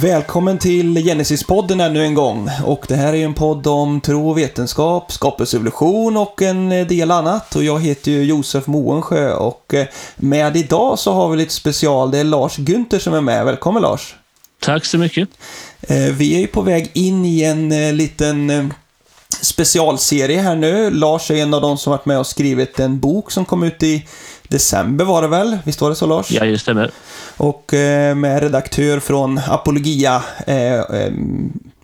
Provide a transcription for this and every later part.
Välkommen till Genesis-podden ännu en gång. Och det här är en podd om tro och vetenskap, skapelsevolution och en del annat. Och jag heter ju Josef Moensjö och eh, med idag så har vi lite special. Det är Lars Günther som är med. Välkommen Lars! Tack så mycket! Eh, vi är ju på väg in i en eh, liten specialserie här nu. Lars är en av de som varit med och skrivit en bok som kom ut i december var det väl? Visst var det så Lars? Ja, det stämmer. Och eh, med redaktör från Apologia, eh, eh,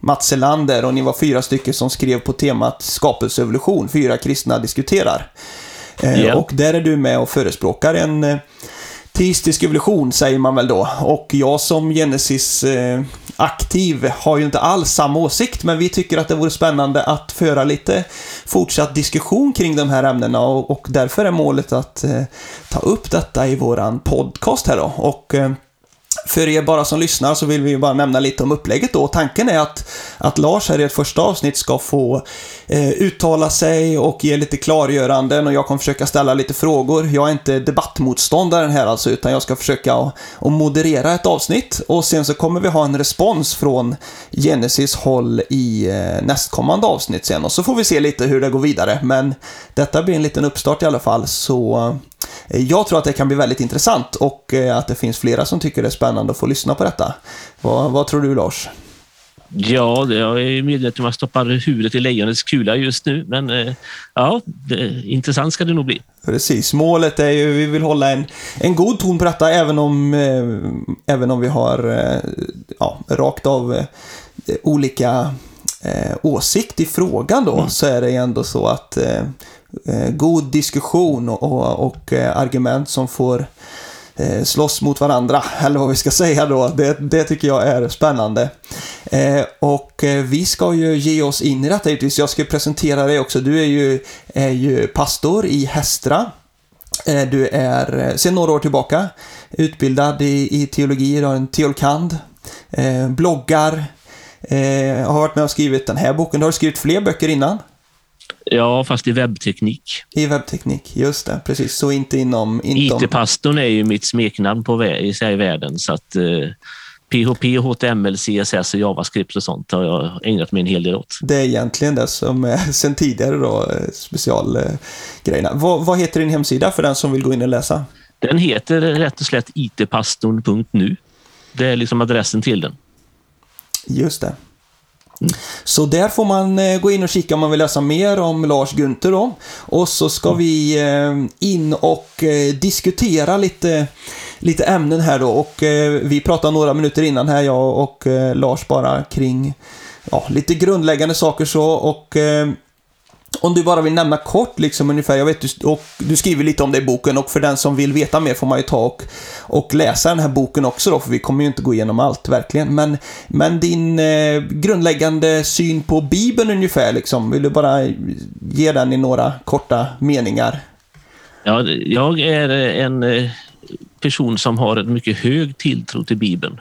Mats Elander, och ni var fyra stycken som skrev på temat skapelseevolution, fyra kristna diskuterar. Yeah. Och där är du med och förespråkar en teistisk evolution, säger man väl då. Och jag som Genesis aktiv har ju inte alls samma åsikt, men vi tycker att det vore spännande att föra lite fortsatt diskussion kring de här ämnena och, och därför är målet att eh, ta upp detta i våran podcast här då. Och eh, för er bara som lyssnar så vill vi bara nämna lite om upplägget då. Tanken är att, att Lars här i ett första avsnitt ska få eh, uttala sig och ge lite klargöranden och jag kommer försöka ställa lite frågor. Jag är inte debattmotståndaren här alltså, utan jag ska försöka att, att moderera ett avsnitt och sen så kommer vi ha en respons från Genesis håll i eh, nästkommande avsnitt sen och så får vi se lite hur det går vidare. Men detta blir en liten uppstart i alla fall, så jag tror att det kan bli väldigt intressant och eh, att det finns flera som tycker det är spännande att få lyssna på detta. Vad, vad tror du Lars? Ja, jag är medveten om att jag stoppar huvudet i lejonets kula just nu, men eh, ja, det, intressant ska det nog bli. Precis, målet är ju, vi vill hålla en, en god ton på detta även om, eh, även om vi har eh, ja, rakt av eh, olika åsikt i frågan då, mm. så är det ändå så att eh, Eh, god diskussion och, och, och eh, argument som får eh, slåss mot varandra, eller vad vi ska säga då. Det, det tycker jag är spännande. Eh, och eh, vi ska ju ge oss in i detta givetvis. Jag ska presentera dig också. Du är ju, är ju pastor i Hästra. Eh, du är eh, sedan några år tillbaka utbildad i, i teologi, du har en teolkand, bloggar, har varit med och skrivit den här boken. Du har skrivit fler böcker innan. Ja, fast i webbteknik. I webbteknik, just det. Precis, så inte inom... IT-pastorn är ju mitt smeknamn på i världen, så att eh, PHP, HTML, CSS och JavaScript och sånt har jag ägnat mig en hel del åt. Det är egentligen det som är sen tidigare då, eh, specialgrejerna. Eh, vad, vad heter din hemsida för den som vill gå in och läsa? Den heter rätt och slätt itpastorn.nu. Det är liksom adressen till den. Just det. Så där får man eh, gå in och kika om man vill läsa mer om Lars Gunther då. Och så ska vi eh, in och eh, diskutera lite, lite ämnen här då. Och vi pratade några minuter innan här, jag och Lars, bara kring ja, lite grundläggande saker så. Och om du bara vill nämna kort, liksom ungefär, jag vet du, och du skriver lite om det i boken och för den som vill veta mer får man ju ta och, och läsa den här boken också då, för vi kommer ju inte gå igenom allt, verkligen. Men, men din eh, grundläggande syn på Bibeln ungefär, liksom, vill du bara ge den i några korta meningar? Ja, jag är eh, en eh, person som har en mycket hög tilltro till Bibeln.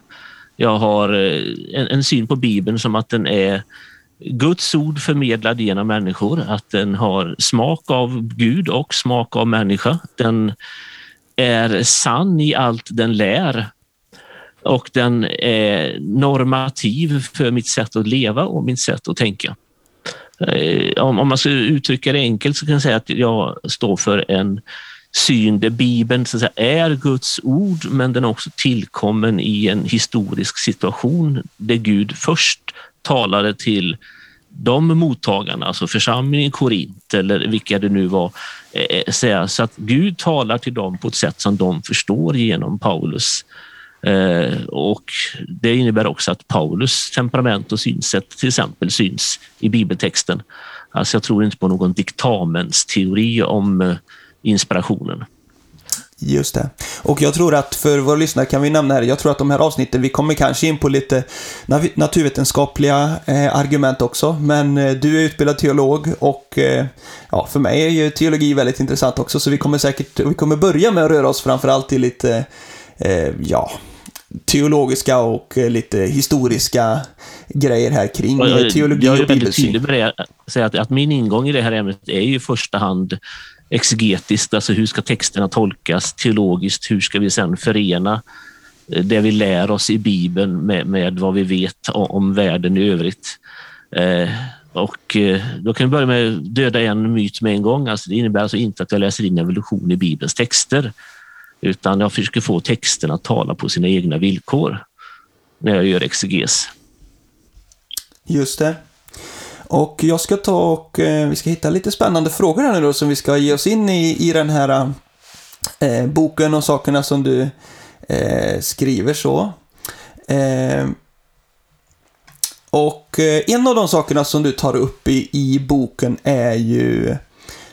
Jag har eh, en, en syn på Bibeln som att den är Guds ord förmedlad genom människor, att den har smak av Gud och smak av människa. Den är sann i allt den lär och den är normativ för mitt sätt att leva och mitt sätt att tänka. Eh, om man ska uttrycka det enkelt så kan jag säga att jag står för en syn där Bibeln så säga, är Guds ord men den är också tillkommen i en historisk situation där Gud först talade till de mottagarna, alltså församlingen i Korint eller vilka det nu var, eh, eh, säga, så att Gud talar till dem på ett sätt som de förstår genom Paulus. Eh, och Det innebär också att Paulus temperament och synsätt till exempel syns i bibeltexten. Alltså jag tror inte på någon diktamensteori om inspirationen. Just det. Och jag tror att för våra lyssnare kan vi nämna här, jag tror att de här avsnitten, vi kommer kanske in på lite naturvetenskapliga eh, argument också, men eh, du är utbildad teolog och eh, ja, för mig är ju teologi väldigt intressant också, så vi kommer säkert, vi kommer börja med att röra oss framförallt i lite, eh, ja, teologiska och eh, lite historiska grejer här kring jag, teologi jag och bibelsyn. Jag är väldigt tydlig med det, att, att min ingång i det här ämnet är ju i första hand exegetiskt, alltså hur ska texterna tolkas teologiskt? Hur ska vi sedan förena eh, det vi lär oss i Bibeln med, med vad vi vet om, om världen i övrigt. Eh, och eh, då kan vi börja med att döda en myt med en gång. Alltså det innebär alltså inte att jag läser in evolution i Bibelns texter, utan jag försöker få texterna att tala på sina egna villkor när jag gör exeges. Just det. Och jag ska ta och eh, vi ska hitta lite spännande frågor här nu då som vi ska ge oss in i, i den här eh, boken och sakerna som du eh, skriver så. Eh, och eh, en av de sakerna som du tar upp i, i boken är ju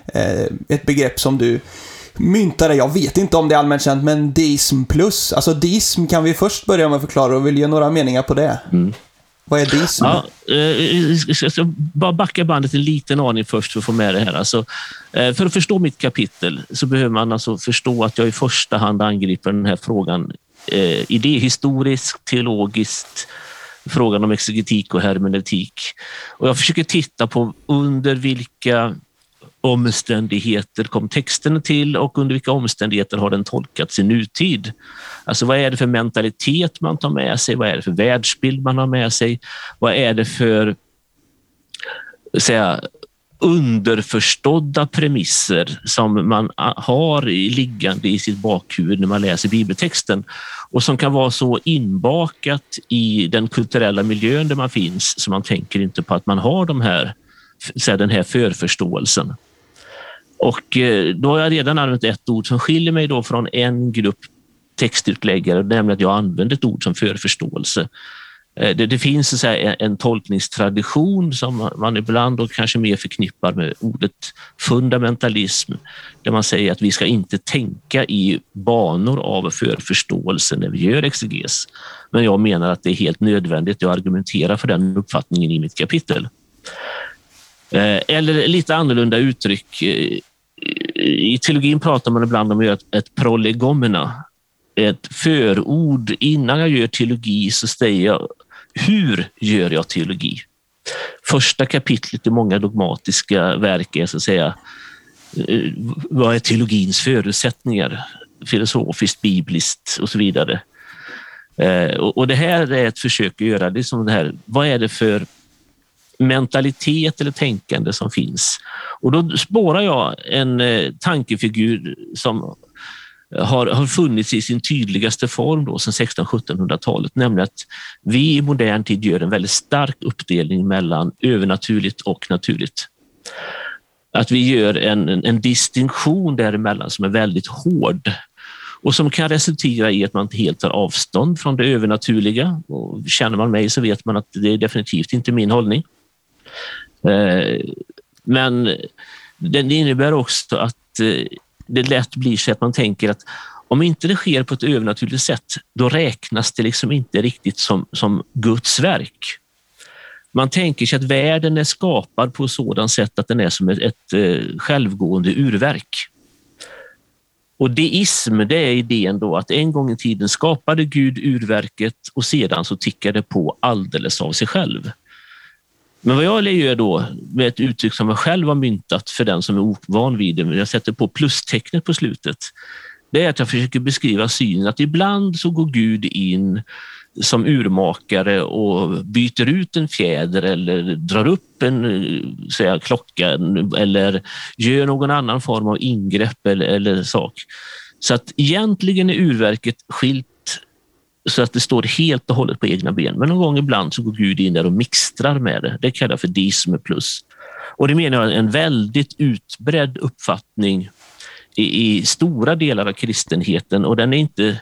eh, ett begrepp som du myntade, jag vet inte om det är allmänt känt, men deism plus. Alltså deism kan vi först börja med att förklara och vill ge några meningar på det. Mm. Vad är DISM? Ja, eh, jag ska bara backa bandet en liten aning först för att få med det här. Alltså, eh, för att förstå mitt kapitel så behöver man alltså förstå att jag i första hand angriper den här frågan eh, idéhistoriskt, teologiskt, frågan om exegetik och hermeneutik. Och jag försöker titta på under vilka omständigheter kom texten till och under vilka omständigheter har den tolkats i nutid? Alltså vad är det för mentalitet man tar med sig? Vad är det för världsbild man har med sig? Vad är det för säga, underförstådda premisser som man har liggande i sitt bakhuvud när man läser bibeltexten och som kan vara så inbakat i den kulturella miljön där man finns så man tänker inte på att man har de här, den här förförståelsen. Och eh, då har jag redan använt ett ord som skiljer mig då från en grupp textutläggare, nämligen att jag använder ett ord som förförståelse. Eh, det, det, finns så en, en tolkningstradition som man ibland och kanske mer förknippar med ordet fundamentalism, där man säger att vi ska inte tänka i banor av förförståelse när vi gör exeges. Men jag menar att det är helt nödvändigt. Jag argumenterar för den uppfattningen i mitt kapitel. Eh, eller lite annorlunda uttryck. I teologin pratar man ibland om ett, ett prolegomena, ett förord. Innan jag gör teologi så säger jag hur gör jag teologi? Första kapitlet i många dogmatiska verk är så att säga eh, vad är teologins förutsättningar? Filosofiskt, bibliskt och så vidare. Eh, och det här är ett försök att göra det som det här. Vad är det för mentalitet eller tänkande som finns? Och då spårar jag en eh, tankefigur som har, har funnits i sin tydligaste form då sedan 1600-1700-talet, nämligen att vi i modern tid gör en väldigt stark uppdelning mellan övernaturligt och naturligt. Att vi gör en, en, en distinktion däremellan som är väldigt hård och som kan resultera i att man helt tar avstånd från det övernaturliga. Och känner man mig så vet man att det är definitivt inte min hållning. Eh, men det innebär också att eh, det lätt blir så att man tänker att om inte det sker på ett övernaturligt sätt, då räknas det liksom inte riktigt som, som Guds verk. Man tänker sig att världen är skapad på ett sådant sätt att den är som ett, ett, ett självgående urverk. Och deism, det är idén då att en gång i tiden skapade Gud urverket och sedan så tickade det på alldeles av sig själv. Men vad jag gör då med ett uttryck som jag själv har myntat för den som är ovan vid det, men jag sätter på plustecknet på slutet, det är att jag försöker beskriva synen att ibland så går Gud in som urmakare och byter ut en fjäder eller drar upp en eh, säga, klocka eller gör någon annan form av ingrepp eller, eller sak. Så att egentligen är urverket skilt så att det står helt och hållet på egna ben. Men någon gång ibland så går Gud in där och mixtrar med det. Det kallar jag för deism plus. Och det menar jag är en väldigt utbredd uppfattning i, i, stora delar av kristenheten och den är inte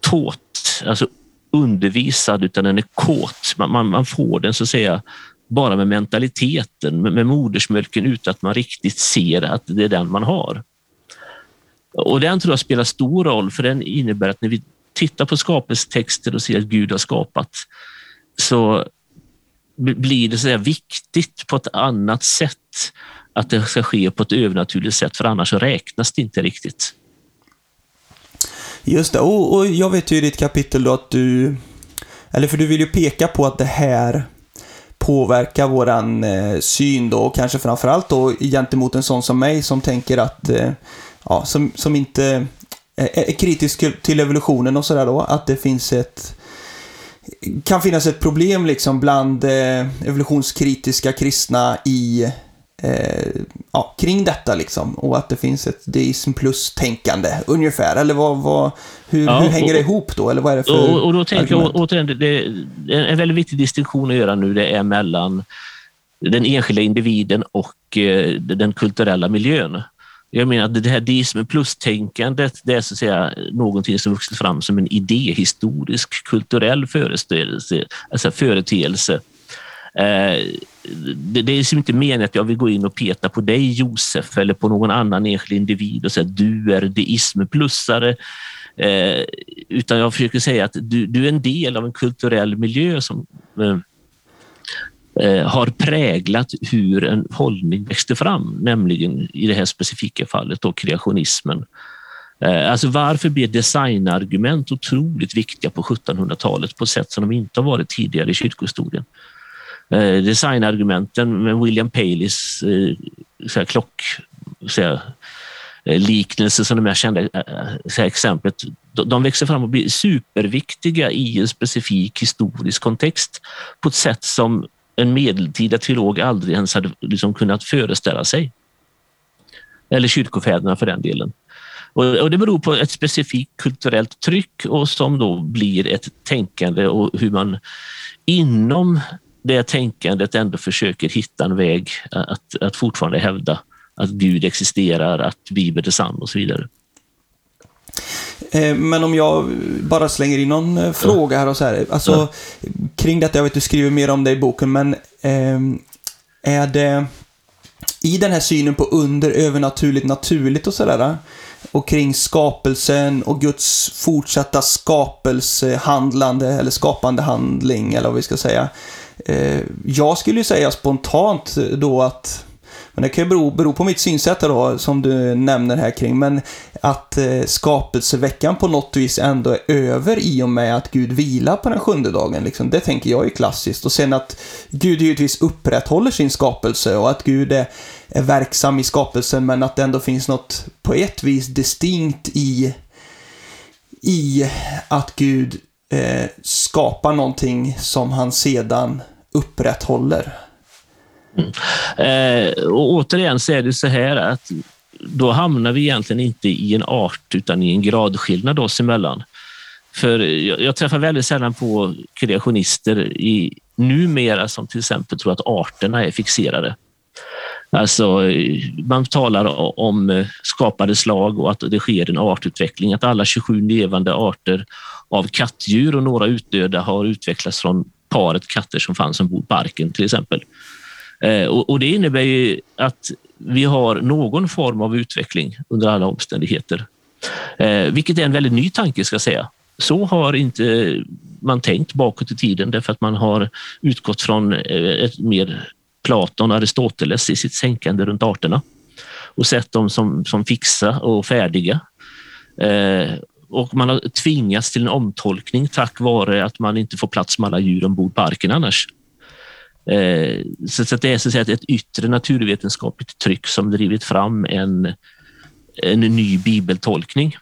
tåt, alltså undervisad, utan den är kåt. Man, man, man får den så att säga bara med mentaliteten, med, med modersmjölken utan att man riktigt ser att det är den man har. Och den tror jag spelar stor roll för den innebär att när vi tittar på skapelsetexter och ser att Gud har skapat så blir det så viktigt på ett annat sätt att det ska ske på ett övernaturligt sätt, för annars räknas det inte riktigt. Just det, och, och jag vet ju i ditt kapitel då att du, eller för du vill ju peka på att det här påverkar våran eh, syn då, och kanske framförallt då gentemot en sån som mig som tänker att, eh, ja, som, som inte är kritisk till evolutionen och sådär då, att det finns ett kan finnas ett problem liksom bland eh, evolutionskritiska kristna i eh, ja, kring detta liksom. Och att det finns ett deism plus-tänkande ungefär. Eller vad, vad hur, ja, hur hänger och, det ihop då? Eller vad är det för Och, och då tänker jag återigen, det, är en väldigt viktig distinktion att göra nu. Det är mellan den enskilda individen och eh, den kulturella miljön. Jag menar att det här deism plus-tänkandet, det är så att säga någonting som vuxit fram som en idéhistorisk kulturell föreställelse, alltså företeelse. Eh, det är liksom inte meningen att jag vill gå in och peta på dig Josef eller på någon annan enskild individ och säga att du är deismplussare. Eh, utan jag försöker säga att du, du är en del av en kulturell miljö som Eh, Eh, har präglat hur en hållning växte fram, nämligen i det här specifika fallet då kreationismen. Eh, alltså varför blev designargument otroligt viktiga på 1700-talet på ett sätt som de inte har varit tidigare i kyrkohistorien? Eh, designargumenten med William Paleys så klock, så liknelse som de här kända så exemplet, de växer fram och blir superviktiga i en specifik historisk kontext på ett sätt som en medeltida teolog aldrig ens hade liksom kunnat föreställa sig. Eller kyrkofäderna för den delen. Och, det beror på ett specifikt kulturellt tryck och som då blir ett tänkande och hur man inom det tänkandet ändå försöker hitta en väg att, att fortfarande hävda att Gud existerar, att Bibeln är sann och så vidare. Eh, men om jag bara slänger in någon eh, fråga här och så här. Alltså, ja. kring detta, jag vet att du skriver mer om det i boken, men eh, är det i den här synen på under, övernaturligt, naturligt och sådär och kring skapelsen och Guds fortsatta skapelsehandlande eller skapande handling eller vad vi ska säga. Jag skulle ju säga spontant då att men det kan ju bero, bero på mitt synsätt då, som du nämner här kring, men att eh, skapelseveckan på något vis ändå är över i och med att Gud vilar på den sjunde dagen. Liksom. Det tänker jag är klassiskt. Och sen att Gud givetvis upprätthåller sin skapelse och att Gud är, är verksam i skapelsen, men att det ändå finns något på ett vis distinkt i, i att Gud eh, skapar någonting som han sedan upprätthåller. Mm. Eh, och återigen så är det så här att då hamnar vi egentligen inte i en art utan i en gradskillnad oss emellan. För jag, jag träffar väldigt sällan på kreationister i, numera som till exempel tror att arterna är fixerade. Alltså, man talar om eh, skapade slag och att det sker en artutveckling, att alla 27 levande arter av kattdjur och några utdöda har utvecklats från paret katter som fanns ombord på arken till exempel. Eh, och, det innebär ju att vi har någon form av utveckling under alla omständigheter. Eh, vilket är en väldigt ny tanke ska jag säga. Så har inte man tänkt bakåt i tiden därför att man har utgått från eh, ett mer Platon och Aristoteles i sitt tänkande runt arterna och sett dem som, som fixa och färdiga. Eh, och man har tvingats till en omtolkning tack vare att man inte får plats med alla djur ombord på arken annars. Eh, så det är så att säga ett yttre naturvetenskapligt tryck som drivit fram en, en ny bibeltolkning.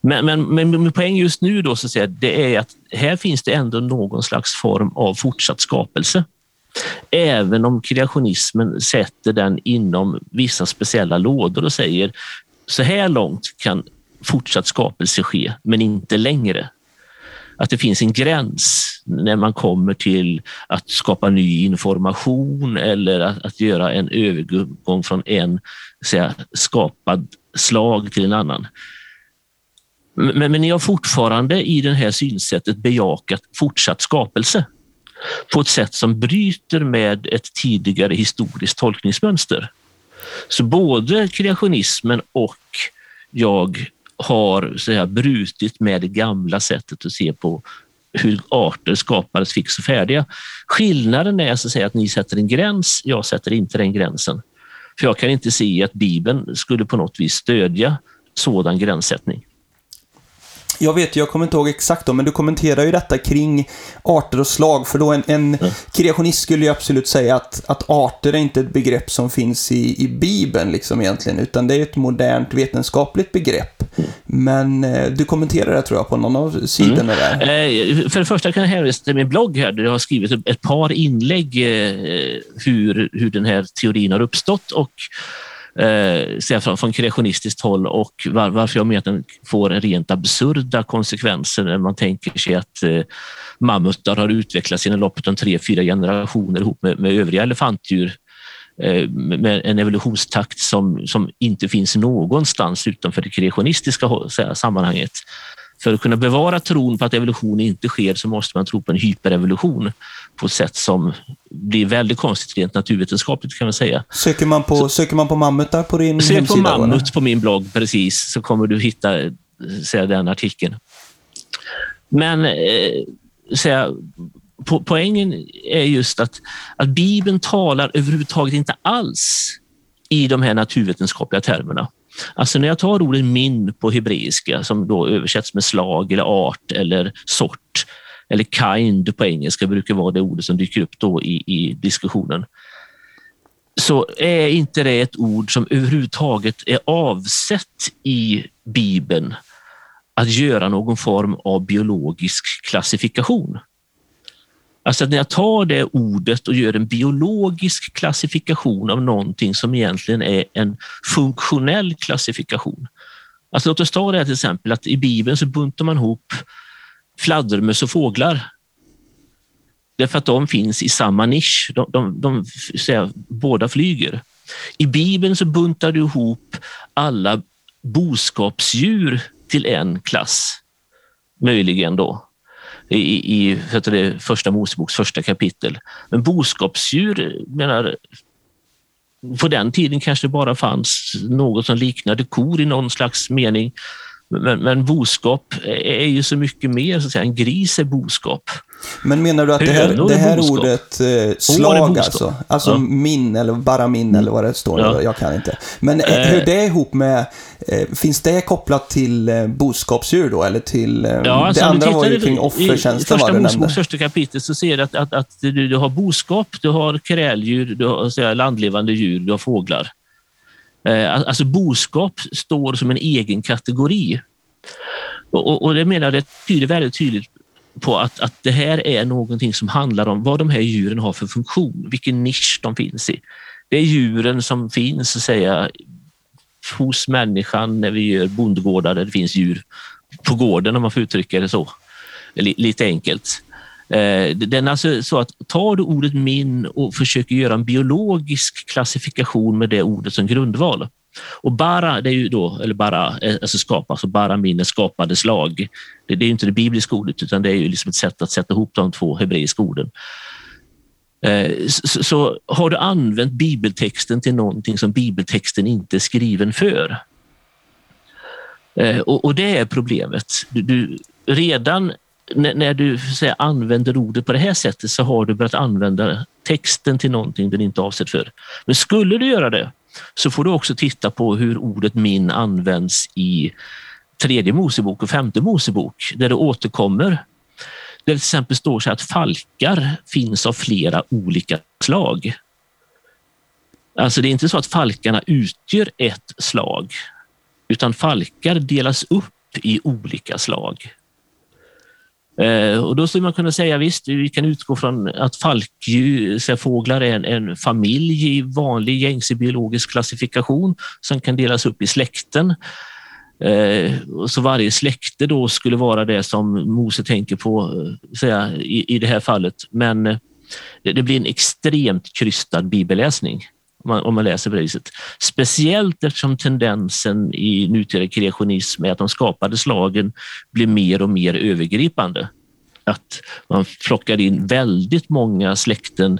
Men, men, men min poäng just nu då, så att säga, det är att här finns det ändå någon slags form av fortsatt skapelse. Även om kreationismen sätter den inom vissa speciella lådor och säger så här långt kan fortsatt skapelse ske, men inte längre att det finns en gräns när man kommer till att skapa ny information eller att, att göra en övergång från en säga, skapad slag till en annan. Men, men ni har fortfarande i det här synsättet bejakat fortsatt skapelse på ett sätt som bryter med ett tidigare historiskt tolkningsmönster. Så både kreationismen och jag har så här, brutit med det gamla sättet att se på hur arter skapades fix och färdiga. Skillnaden är så att, säga, att ni sätter en gräns, jag sätter inte den gränsen. För jag kan inte se att Bibeln skulle på något vis stödja sådan gränssättning. Jag vet, jag kommer inte ihåg exakt då, men du kommenterar ju detta kring arter och slag. För då en, en mm. kreationist skulle ju absolut säga att, att arter är inte ett begrepp som finns i, i Bibeln liksom egentligen, utan det är ett modernt vetenskapligt begrepp. Mm. Men eh, du kommenterar det tror jag på någon av sidorna mm. där. Eh, för det första kan jag hänvisa till min blogg här, där jag har skrivit ett par inlägg eh, hur, hur den här teorin har uppstått och eh, från, från kreationistiskt håll och var, varför jag menar att den får rent absurda konsekvenser när man tänker sig att eh, mammutar har utvecklats inom loppet av tre, fyra generationer ihop med, med övriga elefantdjur eh, med en evolutionstakt som, som inte finns någonstans utanför det kreationistiska sammanhanget. För att kunna bevara tron på att evolution inte sker så måste man tro på en hyperevolution på ett sätt som blir väldigt konstigt rent naturvetenskapligt kan man säga. Söker man på, så, söker man på mammutar på din sök hemsida? Sök på mammut på min blogg precis så kommer du hitta säga, den artikeln. Men eh, säga, po poängen är just att, att Bibeln talar överhuvudtaget inte alls i de här naturvetenskapliga termerna. Alltså när jag tar ordet min på hebreiska som då översätts med slag eller art eller sort eller kind på engelska brukar vara det ordet som dyker upp då i, i diskussionen så är inte det ett ord som överhuvudtaget är avsett i Bibeln att göra någon form av biologisk klassifikation. Alltså när jag tar det ordet och gör en biologisk klassifikation av någonting som egentligen är en funktionell klassifikation. Alltså låt oss ta det här till exempel att i Bibeln så buntar man ihop fladdermöss och fåglar. Därför att de finns i samma nisch. De, de, de säga, båda flyger. I Bibeln så buntar du ihop alla boskapsdjur till en klass. Möjligen då i, i det första Moseboks första kapitel. Men boskapsdjur, menar, på den tiden kanske det bara fanns något som liknade kor i någon slags mening. Men, men boskap är ju så mycket mer, så att säga. en gris är boskap. Men menar du att det här, det här ordet eh, slag alltså, alltså ja. min eller bara min eller vad det står, ja. jag kan inte. Men eh, hur det är ihop med, eh, finns det kopplat till eh, boskapsdjur då, eller till, eh, ja, alltså, det andra var ju kring offertjänsten I första Moseboks första kapitel så ser du att, att, att du, du, har boskap, du har kräldjur, du har säga, landlevande djur, du har fåglar. Eh, alltså boskap står som en egen kategori. Och, och, och det menar det tyder väldigt tydligt på att, att det här är någonting som handlar om vad de här djuren har för funktion, vilken nisch de finns i. Det är djuren som finns så att säga, hos människan när vi gör bondgårdar där det finns djur på gården om man får uttrycka det så. Lite enkelt. Eh, den alltså så att tar du ordet min och försöker göra en biologisk klassifikation med det ordet som grundval. Och bara, det är ju då, eller bara, eh, alltså skapa, alltså bara min är skapade slag. Det, det är inte det bibliska ordet utan det är ju liksom ett sätt att sätta ihop de två hebreiska orden. Eh, så, så, har du använt bibeltexten till någonting som bibeltexten inte är skriven för. Eh, och, och det är problemet. Du, du redan när du säga, använder ordet på det här sättet så har du börjat använda texten till någonting den inte är avsedd för. Men skulle du göra det så får du också titta på hur ordet min används i tredje Mosebok och femte Mosebok där det återkommer. Där det till exempel står så att falkar finns av flera olika slag. Alltså det är inte så att falkarna utgör ett slag utan falkar delas upp i olika slag. Eh, och då skulle man kunna säga visst, vi kan utgå från att falkfåglar är en, en familj i vanlig gängse biologisk klassifikation som kan delas upp i släkten. Eh, så varje släkte då skulle vara det som Mose tänker på eh, säga, i, i det här fallet. Men det, det blir en extremt krystad bibelläsning om man, om man läser på det viset. Speciellt eftersom tendensen i nutida kreationism är att de skapade slagen blir mer och mer övergripande. Att man plockar in väldigt många släkten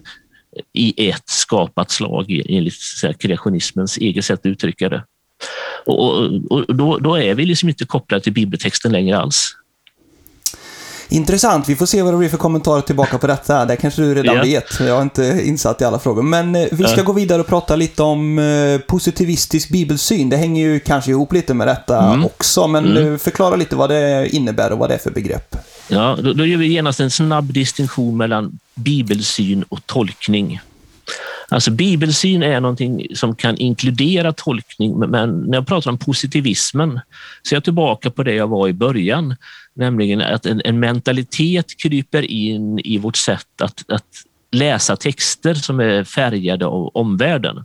i ett skapat slag enligt kreationismens eget sätt att uttrycka det. Och, och, och då, då, är vi liksom inte kopplade till bibeltexten längre alls. Intressant. Vi får se vad det blir för kommentarer tillbaka på detta. Det kanske du redan Ja. vet. Jag är inte insatt i alla frågor. Men eh, vi ska gå vidare och prata lite om eh, positivistisk bibelsyn. Det hänger ju kanske ihop lite med detta Mm. också. Men Mm. eh, förklara lite vad det innebär och vad det är för begrepp. Ja, då, då gör vi genast en snabb distinktion mellan bibelsyn och tolkning. Alltså bibelsyn är någonting som kan inkludera tolkning, men- men när jag pratar om positivismen så är jag tillbaka på det jag var i början, nämligen att en, en mentalitet kryper in i vårt sätt att, att läsa texter som är färgade av omvärlden.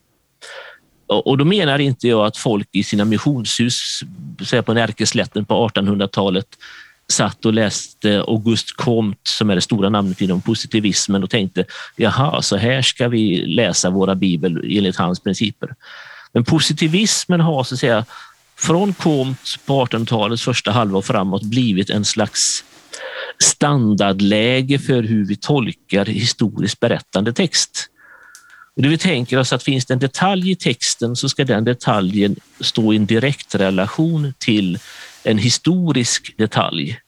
Och då menar inte jag att folk i sina missionshus på Närkeslätten på 1800-talet satt och läste Auguste Comte, som är det stora namnet inom positivismen och tänkte jaha, så här ska vi läsa våra bibel enligt hans principer. Men positivismen har så att säga från komt på 1800-talets första halva och framåt blivit en slags standardläge för hur vi tolkar historiskt berättande text. Och det vi tänker oss att finns det en detalj i texten så ska den detaljen stå i en direkt relation till en historisk detalj.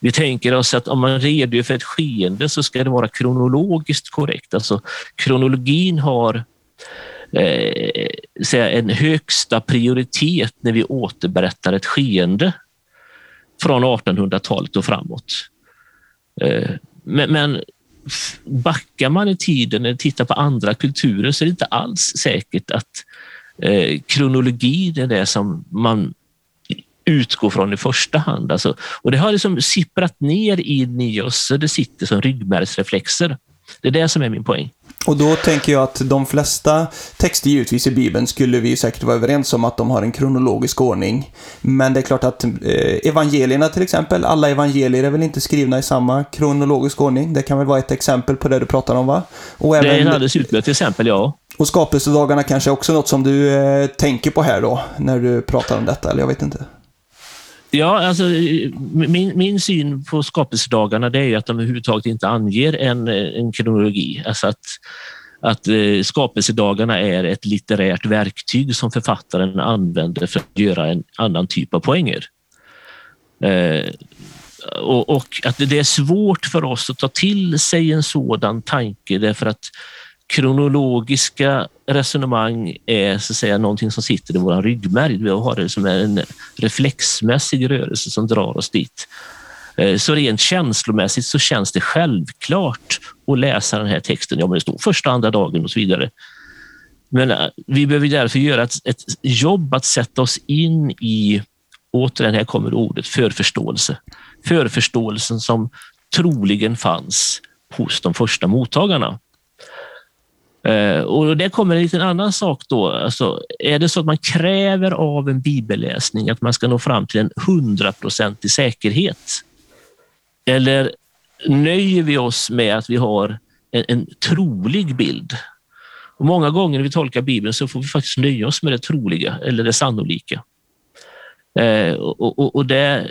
Vi tänker oss att om man redogör för ett skeende så ska det vara kronologiskt korrekt. Alltså kronologin har eh, säga en högsta prioritet när vi återberättar ett skeende från 1800-talet och framåt. Eh, men, men backar man i tiden och tittar på andra kulturer så är det inte alls säkert att eh, kronologin är det som man utgår från i första hand. Alltså, och det har liksom sipprat ner in i oss så det sitter som ryggmärgsreflexer. Det är det som är min poäng. Och då tänker jag att de flesta texter givetvis i Bibeln skulle vi säkert vara överens om att de har en kronologisk ordning. Men det är klart att eh, evangelierna till exempel, alla evangelier är väl inte skrivna i samma kronologisk ordning. Det kan väl vara ett exempel på det du pratar om va? Och, Det är även, ett alldeles utmärkt exempel, ja. och skapelsedagarna kanske också är något som du eh, tänker på här då, när du pratar om detta, eller jag vet inte. Ja, alltså, min, min syn på skapelsedagarna det är ju att de överhuvudtaget inte anger en, en kronologi. Alltså att, att eh, skapelsedagarna är ett litterärt verktyg som författaren använder för att göra en annan typ av poänger. Eh, och, och att det är svårt för oss att ta till sig en sådan tanke därför att kronologiska resonemang är så att säga någonting som sitter i vår ryggmärg. Vi har det som en reflexmässig rörelse som drar oss dit. Eh, så rent känslomässigt så känns det självklart att läsa den här texten. Ja, men det står första, andra dagen och så vidare. Men eh, vi behöver därför göra ett, ett jobb att sätta oss in i, återigen här kommer ordet, förförståelse. Förförståelsen som troligen fanns hos de första mottagarna. Eh, och det kommer en liten annan sak då. Alltså, är det så att man kräver av en bibelläsning att man ska nå fram till en hundraprocentig säkerhet? Eller nöjer vi oss med att vi har en, en trolig bild? Och många gånger när vi tolkar Bibeln så får vi faktiskt nöja oss med det troliga eller det sannolika. Eh, och, och, och det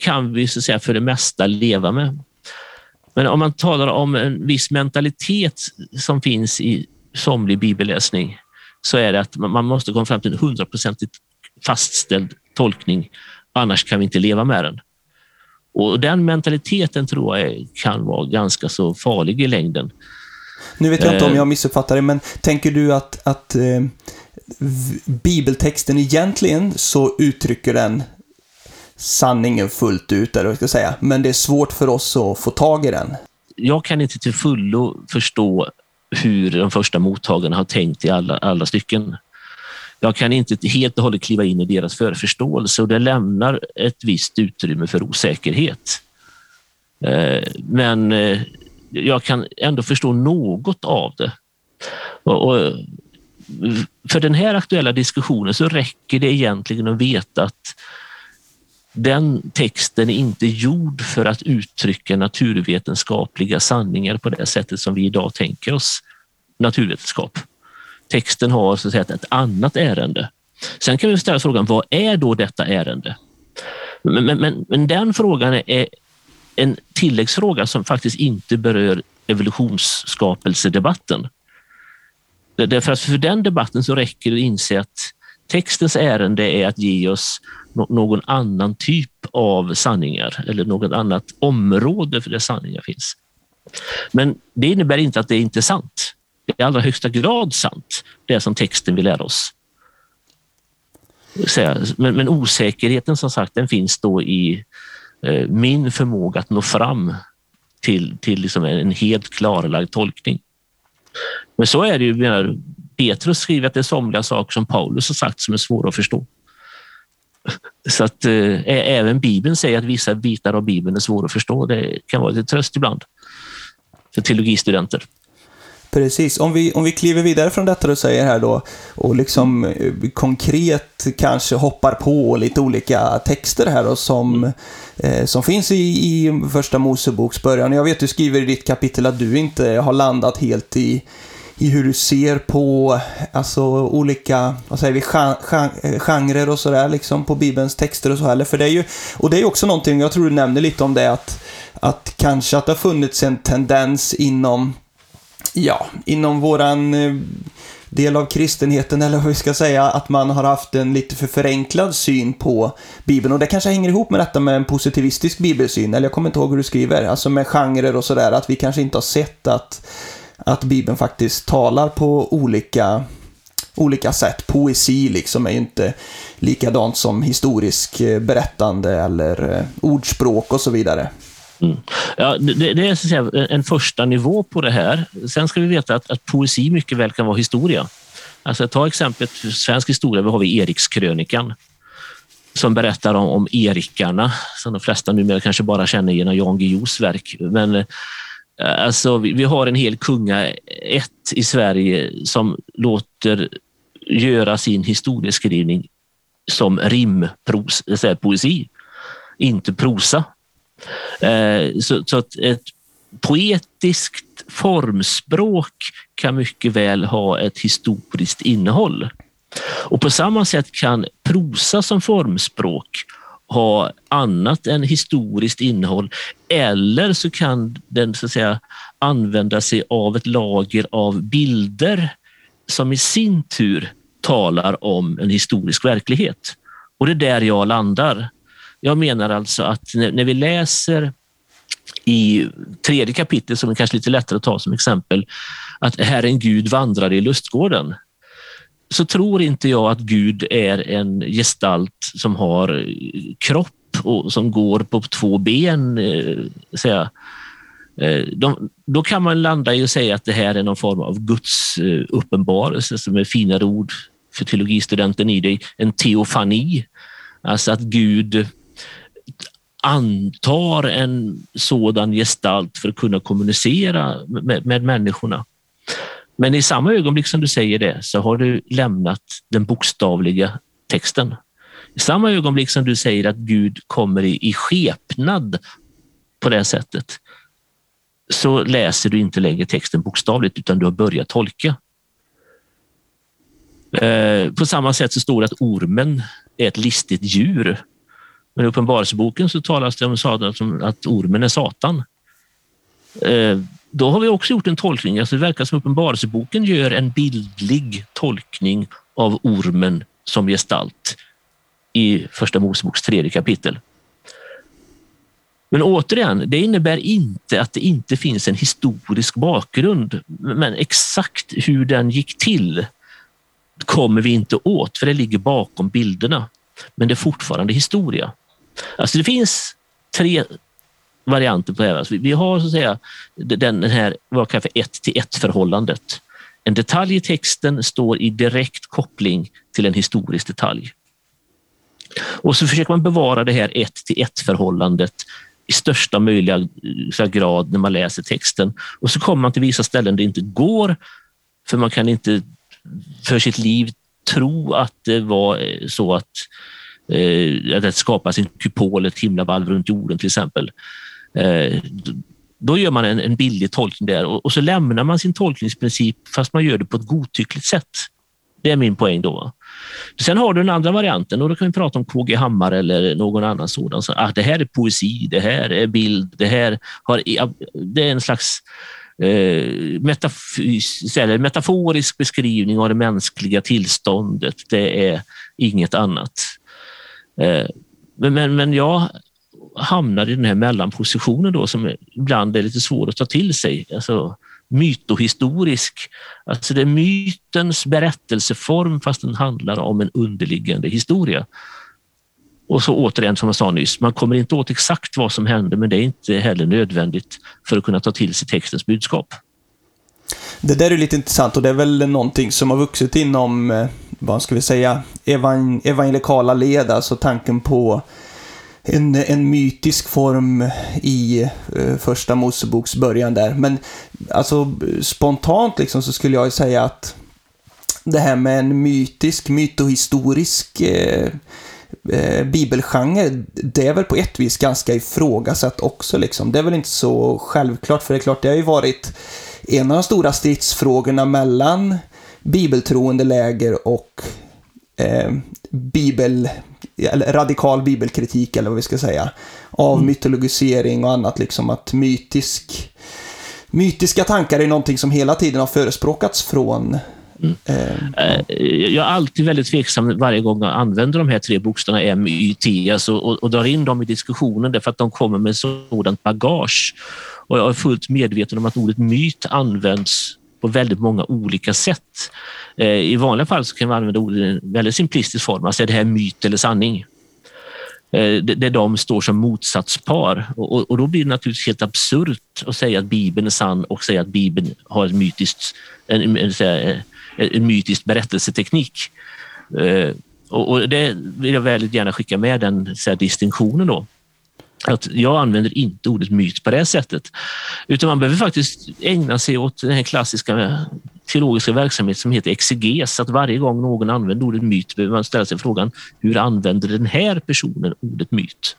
kan vi så att säga, för det mesta leva med. Men om man talar om en viss mentalitet som finns i somlig bibelläsning så är det att man måste komma fram till en hundraprocentigt fastställd tolkning. Annars kan vi inte leva med den. Och Den mentaliteten tror jag kan vara ganska så farlig i längden. Nu vet jag inte om Eh. jag missuppfattar det, men tänker du att, att eh, bibeltexten egentligen så uttrycker den sanningen fullt ut, eller vad jag ska säga, men det är svårt för oss att få tag i den? Jag kan inte till fullo förstå hur de första mottagarna har tänkt i alla, alla stycken. Jag kan inte helt och hållet kliva in i deras förförståelse och det lämnar ett visst utrymme för osäkerhet. Eh, men eh, jag kan ändå förstå något av det. Och, för den här aktuella diskussionen så räcker det egentligen att veta att den texten är inte gjord för att uttrycka naturvetenskapliga sanningar på det sättet som vi idag tänker oss naturvetenskap. Texten har så att säga, ett annat ärende. Sen kan vi ställa frågan, vad är då detta ärende? Men, men, men, men den frågan är en tilläggsfråga som faktiskt inte berör evolutionsskapelsedebatten. Därför att för den debatten så räcker det att inse att textens ärende är att ge oss någon annan typ av sanningar eller något annat område för där sanningar finns. Men det innebär inte att det är inte sant. Det är i allra högsta grad sant, det som texten vill lära oss. Men, men osäkerheten som sagt, den finns då i eh, min förmåga att nå fram till, till liksom en helt klarlagd tolkning. Men så är det ju. Petrus skriver att det är somliga saker som Paulus har sagt som är svåra att förstå. Så att eh, även Bibeln säger att vissa bitar av Bibeln är svåra att förstå. Det kan vara lite tröst ibland för teologistudenter. Precis. Om vi, om vi kliver vidare från detta du säger här då och liksom eh, konkret kanske hoppar på lite olika texter här då som, eh, som finns i, i första Moseboks början. Jag vet du skriver i ditt kapitel att du inte har landat helt i, i hur du ser på alltså, olika vad säger vi, eh, genrer och sådär liksom på Bibelns texter och så här. För det är ju, och det är ju också någonting, jag tror du nämner lite om det, att, att kanske att det har funnits en tendens inom ja, inom våran eh, del av kristenheten, eller vad vi ska säga, att man har haft en lite för förenklad syn på Bibeln. Och det kanske hänger ihop med detta med en positivistisk bibelsyn, eller jag kommer inte ihåg hur du skriver, alltså med genrer och sådär, att vi kanske inte har sett att, att Bibeln faktiskt talar på olika olika sätt. Poesi liksom är ju inte likadant som historisk eh, berättande eller eh, ordspråk och så vidare. Mm. Ja, det, det, är så att säga, en första nivå på det här. Sen ska vi veta att, att poesi mycket väl kan vara historia. Alltså, ta exemplet svensk historia, vi har vi Erikskrönikan som berättar om, om erikarna, som de flesta numera kanske bara känner genom Jan Guillous verk. Men eh, Eh, alltså, vi, har en hel kungaätt i Sverige som låter göra sin historieskrivning som rimpros, eh, poesi, inte prosa. Eh, så, så att ett poetiskt formspråk kan mycket väl ha ett historiskt innehåll. Och på samma sätt kan prosa som formspråk ha annat än historiskt innehåll eller så kan den så att säga, använda sig av ett lager av bilder som i sin tur talar om en historisk verklighet. Och det är där jag landar. Jag menar alltså att när, vi läser i tredje kapitlet, som är kanske lite lättare att ta som exempel, att Herren Gud vandrade i lustgården, så tror inte jag att Gud är en gestalt som har kropp och som går på två ben. Eh, säga. Eh, de, då kan man landa i att säga att det här är någon form av Guds eh, uppenbarelse, som är finare ord för teologistudenten i dig, en teofani. Alltså att Gud antar en sådan gestalt för att kunna kommunicera med, med människorna. Men i samma ögonblick som du säger det så har du lämnat den bokstavliga texten. I samma ögonblick som du säger att Gud kommer i, i skepnad på det sättet så läser du inte längre texten bokstavligt utan du har börjat tolka. Eh, på samma sätt så står det att ormen är ett listigt djur men i Uppenbarelseboken så talas det om att ormen är Satan. Eh, då har vi också gjort en tolkning. Alltså det verkar som Uppenbarelseboken gör en bildlig tolkning av ormen som gestalt i Första Moseboks tredje kapitel. Men återigen, det innebär inte att det inte finns en historisk bakgrund. Men exakt hur den gick till kommer vi inte åt, för det ligger bakom bilderna. Men det är fortfarande historia. Alltså det finns tre varianter på det här. Vi har så att säga den, här vad kallar för ett till ett förhållandet. En detalj i texten står i direkt koppling till en historisk detalj. Och så försöker man bevara det här ett till ett förhållandet i största möjliga grad när man läser texten. Och så kommer man till vissa ställen där det inte går, för man kan inte för sitt liv tro att det var eh, så att eh, att det skapas en kupol, ett himlavalv runt jorden till exempel. Eh, då gör man en, en billig tolkning där och, och, så lämnar man sin tolkningsprincip fast man gör det på ett godtyckligt sätt. Det är min poäng då. Sen har du den andra varianten och då kan vi prata om KG Hammar eller någon annan sådan. Så, ah, det här är poesi, det här är bild, det här har, ah, det är en slags eh, metafys, eller metaforisk beskrivning av det mänskliga tillståndet. Det är inget annat. Eh, men, men, men jag hamnar i den här mellanpositionen då som ibland är lite svår att ta till sig. Alltså, mytohistorisk. Alltså det är mytens berättelseform fast den handlar om en underliggande historia. Och så återigen som jag sa nyss, man kommer inte åt exakt vad som hände men det är inte heller nödvändigt för att kunna ta till sig textens budskap. Det där är lite intressant och det är väl någonting som har vuxit inom, eh, vad ska vi säga, evangelikala led, alltså tanken på en, en mytisk form i eh, första Moseboks början där. Men alltså spontant liksom så skulle jag säga att det här med en mytisk, mytohistorisk eh, eh, bibelgenre, det är väl på ett vis ganska ifrågasatt också liksom. Det är väl inte så självklart, för det är klart, det har ju varit en av de stora stridsfrågorna mellan bibeltroende läger och eh, bibel, eller radikal bibelkritik eller vad vi ska säga. Av mm. mytologisering och annat, liksom att mytisk, mytiska tankar är någonting som hela tiden har förespråkats från Mm. Eh, jag är alltid väldigt tveksam varje gång jag använder de här tre bokstäverna MYT alltså, och, och drar in dem i diskussionen därför att de kommer med sådant bagage. Och jag är fullt medveten om att ordet myt används på väldigt många olika sätt. Eh, I vanliga fall så kan man använda ordet i en väldigt simplistisk form, alltså är det här myt eller sanning? Eh, där de står som motsatspar och, och då blir det naturligtvis helt absurt att säga att Bibeln är sann och säga att Bibeln har en mytisk, en, en, en, eh, en mytisk berättelseteknik. Eh, och, och, det vill jag väldigt gärna skicka med den så här, distinktionen då att jag använder inte ordet myt på det sättet. Utan man behöver faktiskt ägna sig åt den här klassiska teologiska verksamhet som heter exeges. Att varje gång någon använder ordet myt behöver man ställa sig frågan hur använder den här personen ordet myt?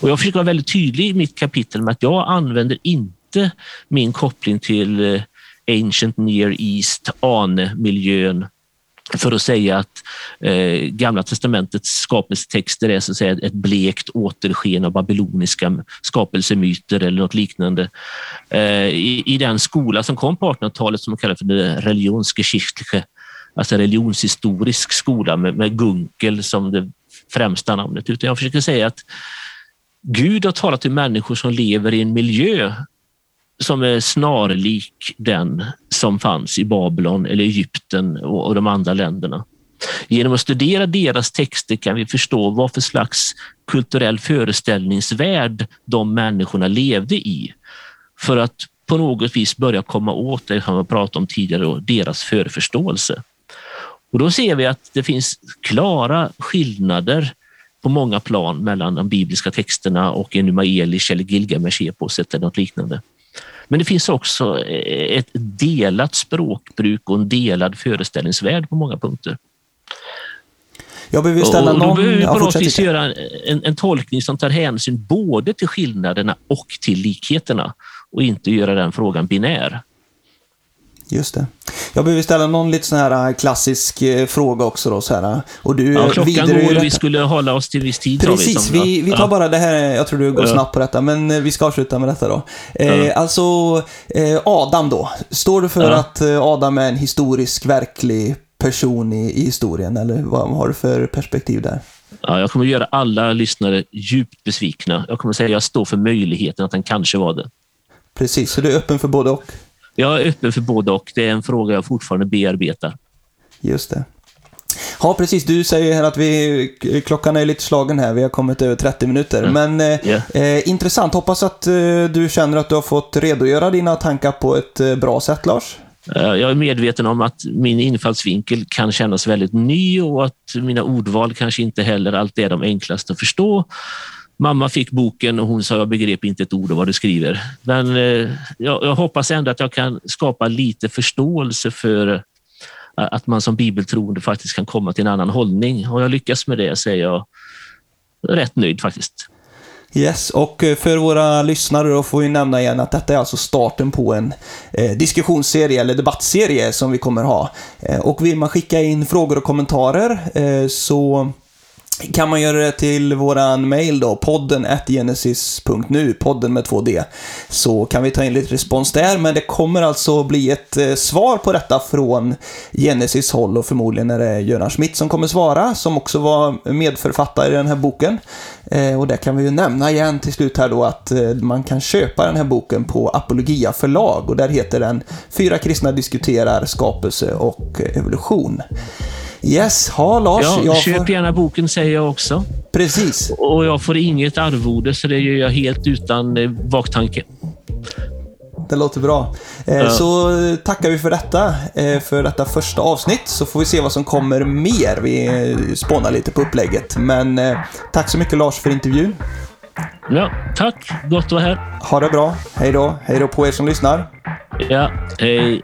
Och jag försöker vara väldigt tydlig i mitt kapitel med att jag använder inte min koppling till eh, Ancient Near East, Ane-miljön för att säga att eh, Gamla testamentets skapelsetexter är så att säga, ett blekt återsken av babyloniska skapelsemyter eller något liknande. Eh, i, i, den skola som kom på 1800-talet som man kallar för Religionsgeschichtliche, alltså religionshistorisk skola med, med Gunkel som det främsta namnet. Utan jag försöker säga att Gud har talat till människor som lever i en miljö som är snarlik den som fanns i Babylon eller Egypten och de andra länderna. Genom att studera deras texter kan vi förstå vad för slags kulturell föreställningsvärld de människorna levde i. För att på något vis börja komma åt det som vi pratade om tidigare, deras förförståelse. Och då ser vi att det finns klara skillnader på många plan mellan de bibliska texterna och Enuma Elish eller Gilgamesh-eposet eller något liknande. Men det finns också eh, ett delat språkbruk och en delad föreställningsvärld på många punkter. Jag behöver ställa någon... Då behöver vi på något vis göra en, en tolkning som tar hänsyn både till skillnaderna och till likheterna och inte göra den frågan binär. Just det. Jag behöver ställa någon lite sån här äh, klassisk äh, fråga också då. Så här. Och du, ja, klockan går och vi skulle hålla oss till viss tid. Precis, vi, vi, vi tar ja. bara det här, jag tror du går ja. snabbt på detta, men vi ska avsluta med detta då. Eh, alltså, eh, Adam då. Står du för att Adam är en historisk, verklig person i, i historien, eller vad har du för perspektiv där? Ja, jag kommer göra alla lyssnare djupt besvikna. Jag kommer säga att jag står för möjligheten att han kanske var det. Precis, så du är öppen för både och? Jag är öppen för både och. Det är en fråga jag fortfarande bearbetar. Just det. Ja, precis. Du säger här att vi, klockan är lite slagen här. Vi har kommit över 30 minuter. Mm. Men eh, yeah. eh, intressant. Hoppas att eh, du känner att du har fått redogöra dina tankar på ett eh, bra sätt, Lars. Jag är medveten om att min infallsvinkel kan kännas väldigt ny och att mina ordval kanske inte heller alltid är de enklaste att förstå. Mamma fick boken och hon sa jag begrep inte ett ord av vad du skriver. Men eh, jag, jag, hoppas ändå att jag kan skapa lite förståelse för eh, att man som bibeltroende faktiskt kan komma till en annan hållning. Och jag lyckas med det så är jag rätt nöjd faktiskt. Yes, och eh, för våra lyssnare då får vi nämna igen att detta är alltså starten på en eh, diskussionsserie eller debattserie som vi kommer ha. Eh, och vill man skicka in frågor och kommentarer eh, så kan man göra det till våran mail då, podden genesis.nu, podden med två d Så kan vi ta in lite respons där, men det kommer alltså bli ett eh, svar på detta från Genesis håll och förmodligen är det Göran Schmidt som kommer svara, som också var medförfattare i den här boken. Eh, och det kan vi ju nämna igen till slut här då att eh, man kan köpa den här boken på Apologia förlag och där heter den Fyra kristna diskuterar skapelse och eh, evolution. Yes, ha Lars. Ja, jag köp får... gärna boken säger jag också. Precis. Och jag får inget arvode så det gör jag helt utan eh, baktanke. Det låter bra. Eh. Så tackar vi för detta, eh, för detta första avsnitt, så får vi se vad som kommer mer. Vi eh, spånar lite på upplägget. Men eh, tack så mycket Lars för intervjun. Ja, tack. Gott att vara här. Ha det bra. Hej då. Hej då på er som lyssnar. Ja, hej.